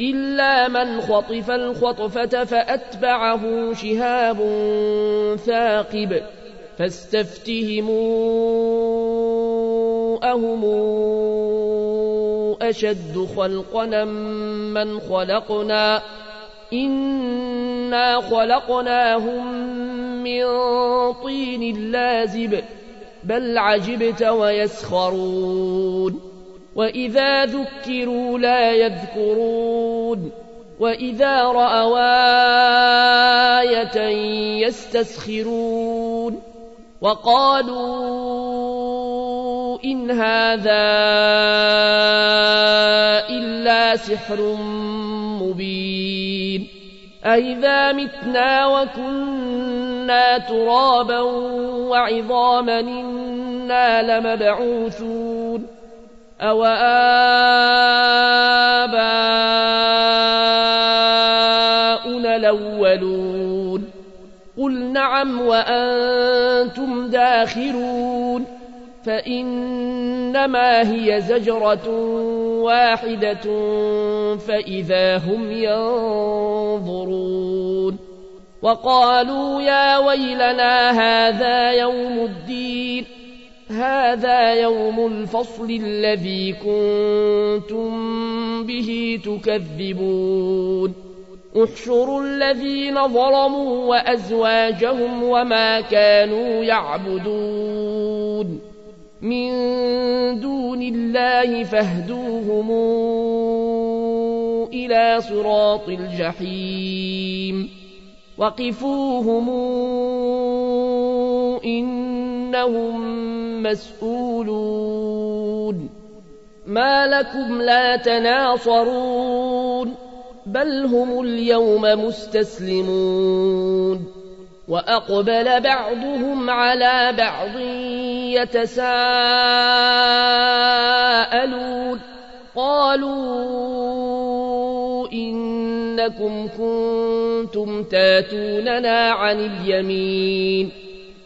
إلا من خطف الخطفة فأتبعه شهاب ثاقب فاستفتهموا أهم أشد خلقنا من خلقنا إنا خلقناهم من طين لازب بل عجبت ويسخرون وإذا ذكروا لا يذكرون وإذا رأوا آية يستسخرون وقالوا إن هذا إلا سحر مبين أئذا متنا وكنا ترابا وعظاما إنا لمبعوثون أو آباؤنا الأولون قل نعم وأنتم داخرون فإنما هي زجرة واحدة فإذا هم ينظرون وقالوا يا ويلنا هذا يوم الدين هذا يوم الفصل الذي كنتم به تكذبون. احشروا الذين ظلموا وأزواجهم وما كانوا يعبدون. من دون الله فاهدوهم إلى صراط الجحيم. وقفوهم إنهم مسؤولون. ما لكم لا تناصرون. بل هم اليوم مستسلمون. وأقبل بعضهم على بعض يتساءلون. قالوا إنكم كنتم تاتوننا عن اليمين.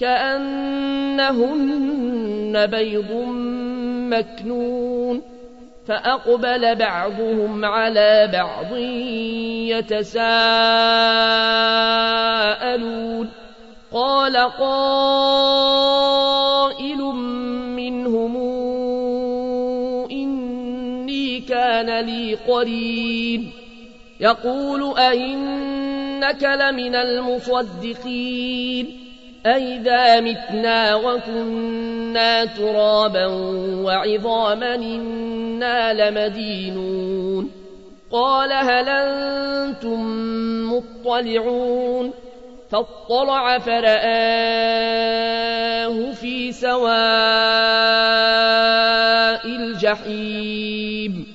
كأنهن بيض مكنون فأقبل بعضهم على بعض يتساءلون. قال قائل منهم إني كان لي قرين. يقول أئنك لمن المصدقين. أئذا متنا وكنا ترابا وعظاما إنا لمدينون قال هل أنتم مطلعون فاطلع فرآه في سواء الجحيم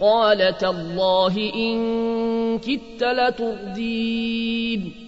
قال تالله إن كدت لتردين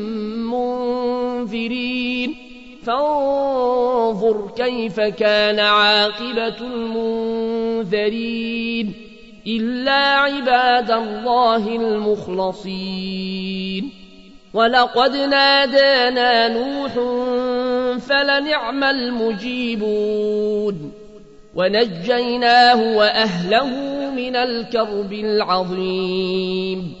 منذرين فانظر كيف كان عاقبة المنذرين. إلا عباد الله المخلصين. ولقد نادانا نوح فلنعم المجيبون. ونجيناه وأهله من الكرب العظيم.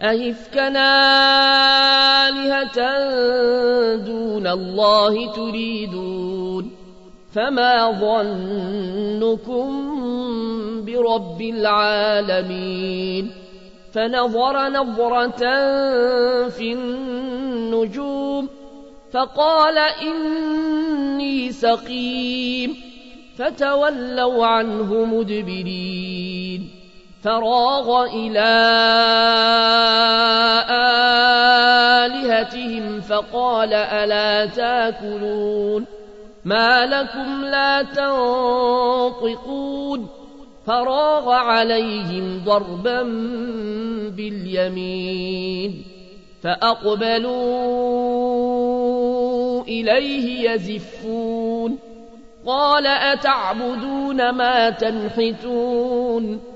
أهفكنا آلهة دون الله تريدون فما ظنكم برب العالمين فنظر نظرة في النجوم فقال إني سقيم فتولوا عنه مدبرين فراغ إلى آلهتهم فقال ألا تاكلون ما لكم لا تنطقون فراغ عليهم ضربا باليمين فأقبلوا إليه يزفون قال أتعبدون ما تنحتون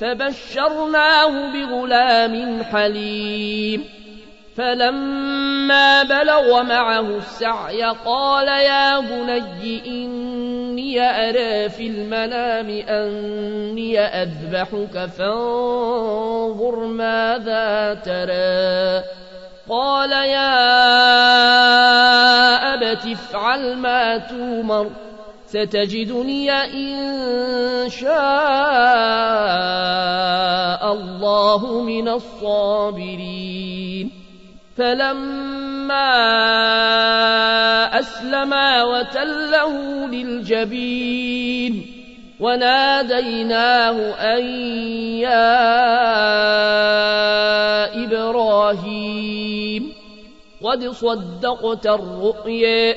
فبشرناه بغلام حليم. فلما بلغ معه السعي قال يا بني إني أرى في المنام أني أذبحك فانظر ماذا ترى. قال يا أبت افعل ما تومر ستجدني إن شاء الله من الصابرين. فلما أسلما وتله للجبين وناديناه أن يا إبراهيم قد صدقت الرؤيا.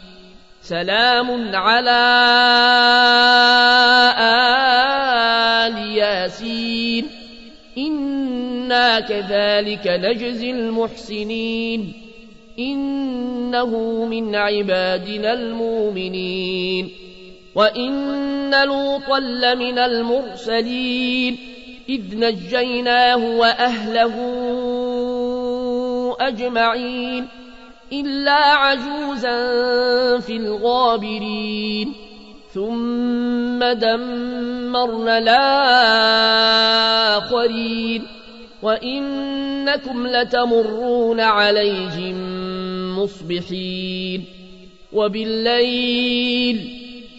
سلام على آل ياسين. إنا كذلك نجزي المحسنين. إنه من عبادنا المؤمنين. وإن لوطا لمن المرسلين. إذ نجيناه وأهله أجمعين. إلا عجوزا في الغابرين. ثم دمرنا الآخرين. وإنكم لتمرون عليهم مصبحين. وبالليل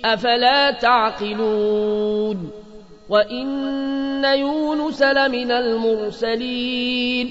أفلا تعقلون. وإن يونس لمن المرسلين.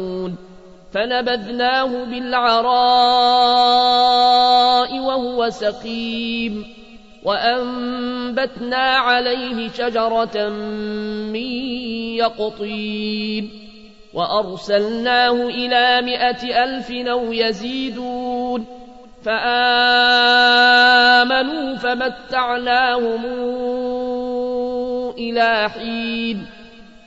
فنبذناه بالعراء وهو سقيم وأنبتنا عليه شجرة من يقطين وأرسلناه إلى مائة ألف أو يزيدون فآمنوا فمتعناهم إلى حين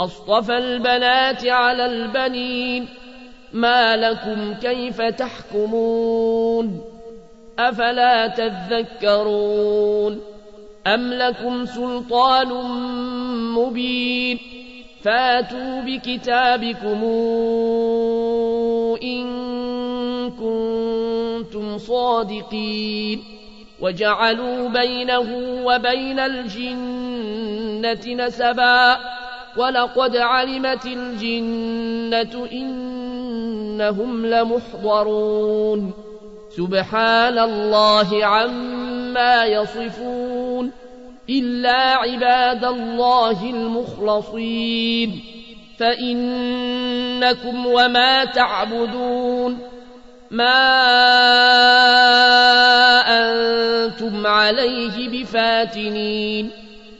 أصطفى البنات على البنين. ما لكم كيف تحكمون؟ أفلا تذكرون؟ أم لكم سلطان مبين؟ فاتوا بكتابكم إن كنتم صادقين. وجعلوا بينه وبين الجنة نسبا. ولقد علمت الجنة إنهم لمحضرون. سبحان الله عما يصفون. إلا عباد الله المخلصين. فإنكم وما تعبدون. ما أنتم عليه بفاتنين.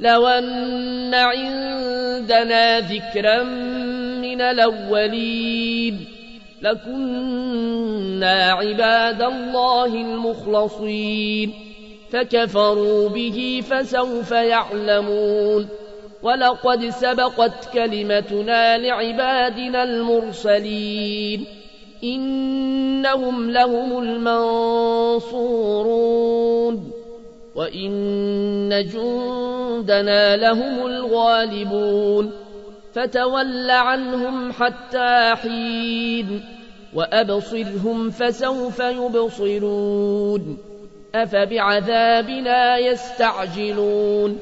لو أن عندنا ذكرا من الأولين لكنا عباد الله المخلصين فكفروا به فسوف يعلمون ولقد سبقت كلمتنا لعبادنا المرسلين إنهم لهم المنصورون وإن جندنا لهم الغالبون فتول عنهم حتى حين وأبصرهم فسوف يبصرون أفبعذابنا يستعجلون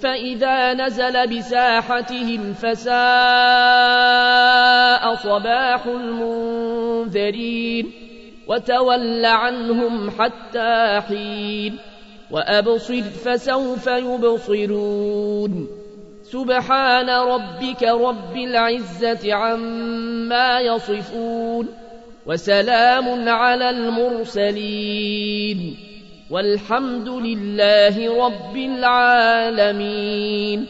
فإذا نزل بساحتهم فساء صباح المنذرين وتول عنهم حتى حين وأبصر فسوف يبصرون. سبحان ربك رب العزة عما يصفون. وسلام على المرسلين. والحمد لله رب العالمين.